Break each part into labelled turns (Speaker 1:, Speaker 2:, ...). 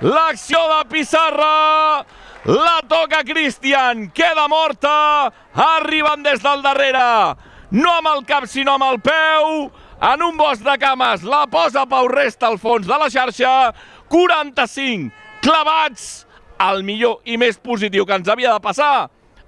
Speaker 1: L'acció de Pissarra. La toca Cristian, queda morta, arriben des del darrere, no amb el cap sinó amb el peu, en un bosc de cames, la posa Pau Resta al fons de la xarxa, 45 clavats, el millor i més positiu que ens havia de passar,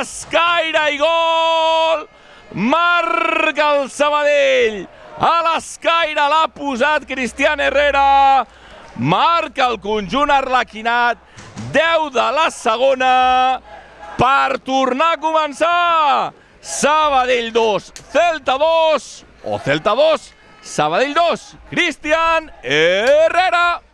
Speaker 1: Escaire i gol! Marca el Sabadell! A l'escaire l'ha posat Cristian Herrera! Marca el conjunt arlequinat, 10 de la segona, per tornar a començar! Sabadell 2, Celta 2, o Celta 2, Sabadell 2, Cristian Herrera!